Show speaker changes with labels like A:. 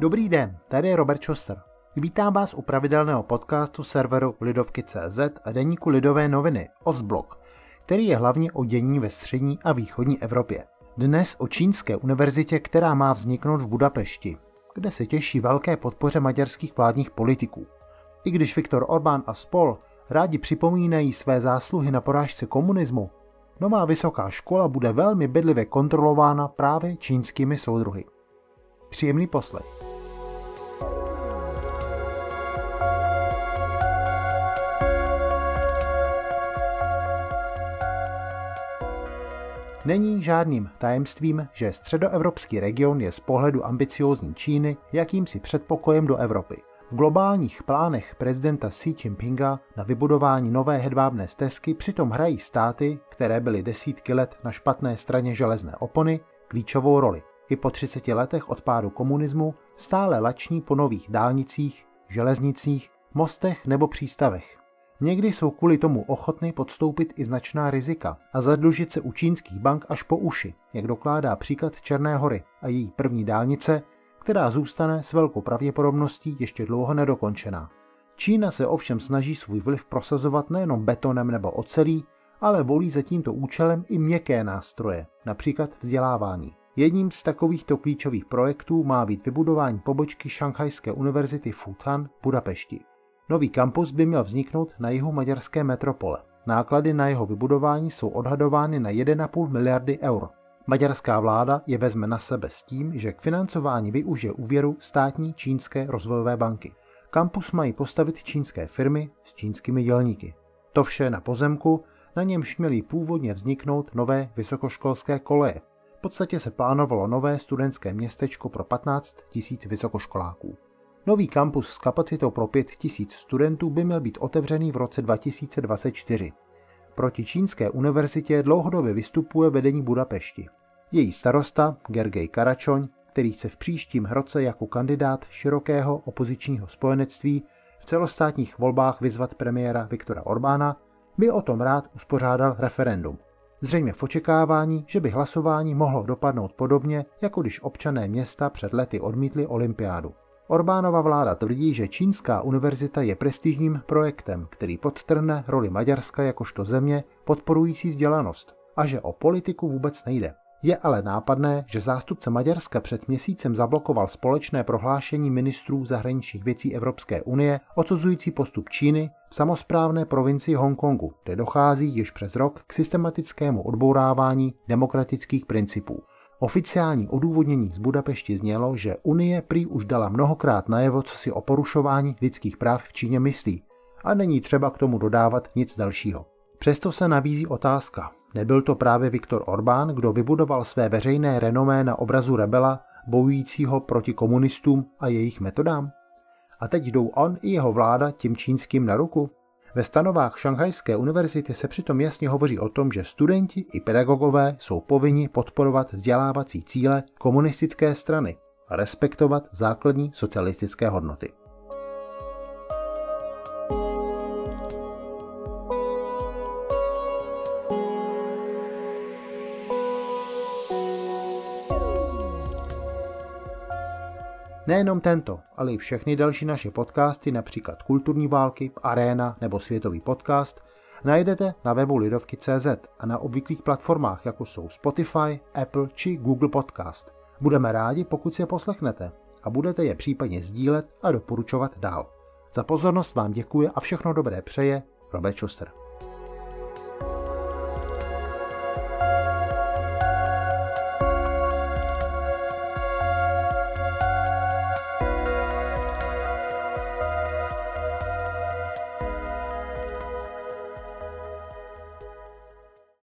A: Dobrý den, tady je Robert Schuster. Vítám vás u pravidelného podcastu serveru Lidovky.cz a deníku Lidové noviny Osblog, který je hlavně o dění ve střední a východní Evropě. Dnes o čínské univerzitě, která má vzniknout v Budapešti, kde se těší velké podpoře maďarských vládních politiků. I když Viktor Orbán a spol rádi připomínají své zásluhy na porážce komunismu, nová vysoká škola bude velmi bedlivě kontrolována právě čínskými soudruhy. Příjemný poslech. Není žádným tajemstvím, že středoevropský region je z pohledu ambiciózní Číny jakýmsi předpokojem do Evropy. V globálních plánech prezidenta Xi Jinpinga na vybudování nové hedvábné stezky přitom hrají státy, které byly desítky let na špatné straně železné opony, klíčovou roli. I po 30 letech od pádu komunismu stále lační po nových dálnicích, železnicích, mostech nebo přístavech. Někdy jsou kvůli tomu ochotny podstoupit i značná rizika a zadlužit se u čínských bank až po uši, jak dokládá příklad Černé hory a její první dálnice, která zůstane s velkou pravděpodobností ještě dlouho nedokončená. Čína se ovšem snaží svůj vliv prosazovat nejenom betonem nebo ocelí, ale volí za tímto účelem i měkké nástroje, například vzdělávání. Jedním z takovýchto klíčových projektů má být vybudování pobočky Šanghajské univerzity Futan v Budapešti. Nový kampus by měl vzniknout na jihu maďarské metropole. Náklady na jeho vybudování jsou odhadovány na 1,5 miliardy eur. Maďarská vláda je vezme na sebe s tím, že k financování využije úvěru státní čínské rozvojové banky. Kampus mají postavit čínské firmy s čínskými dělníky. To vše na pozemku, na němž měly původně vzniknout nové vysokoškolské koleje. V podstatě se plánovalo nové studentské městečko pro 15 000 vysokoškoláků. Nový kampus s kapacitou pro 5000 studentů by měl být otevřený v roce 2024. Proti čínské univerzitě dlouhodobě vystupuje vedení Budapešti. Její starosta, Gergej Karačoň, který chce v příštím roce jako kandidát širokého opozičního spojenectví v celostátních volbách vyzvat premiéra Viktora Orbána, by o tom rád uspořádal referendum. Zřejmě v očekávání, že by hlasování mohlo dopadnout podobně, jako když občané města před lety odmítli olympiádu. Orbánova vláda tvrdí, že Čínská univerzita je prestižním projektem, který podtrhne roli Maďarska jakožto země podporující vzdělanost a že o politiku vůbec nejde. Je ale nápadné, že zástupce Maďarska před měsícem zablokoval společné prohlášení ministrů zahraničních věcí Evropské unie odsuzující postup Číny v samozprávné provincii Hongkongu, kde dochází již přes rok k systematickému odbourávání demokratických principů. Oficiální odůvodnění z Budapešti znělo, že Unie prý už dala mnohokrát najevo, co si o porušování lidských práv v Číně myslí a není třeba k tomu dodávat nic dalšího. Přesto se nabízí otázka. Nebyl to právě Viktor Orbán, kdo vybudoval své veřejné renomé na obrazu rebela, bojujícího proti komunistům a jejich metodám? A teď jdou on i jeho vláda tím čínským na ruku? Ve stanovách Šanghajské univerzity se přitom jasně hovoří o tom, že studenti i pedagogové jsou povinni podporovat vzdělávací cíle komunistické strany a respektovat základní socialistické hodnoty. Nejenom tento, ale i všechny další naše podcasty, například Kulturní války, Arena nebo Světový podcast, najdete na webu Lidovky.cz a na obvyklých platformách, jako jsou Spotify, Apple či Google Podcast. Budeme rádi, pokud si je poslechnete a budete je případně sdílet a doporučovat dál. Za pozornost vám děkuji a všechno dobré přeje Robert Schuster.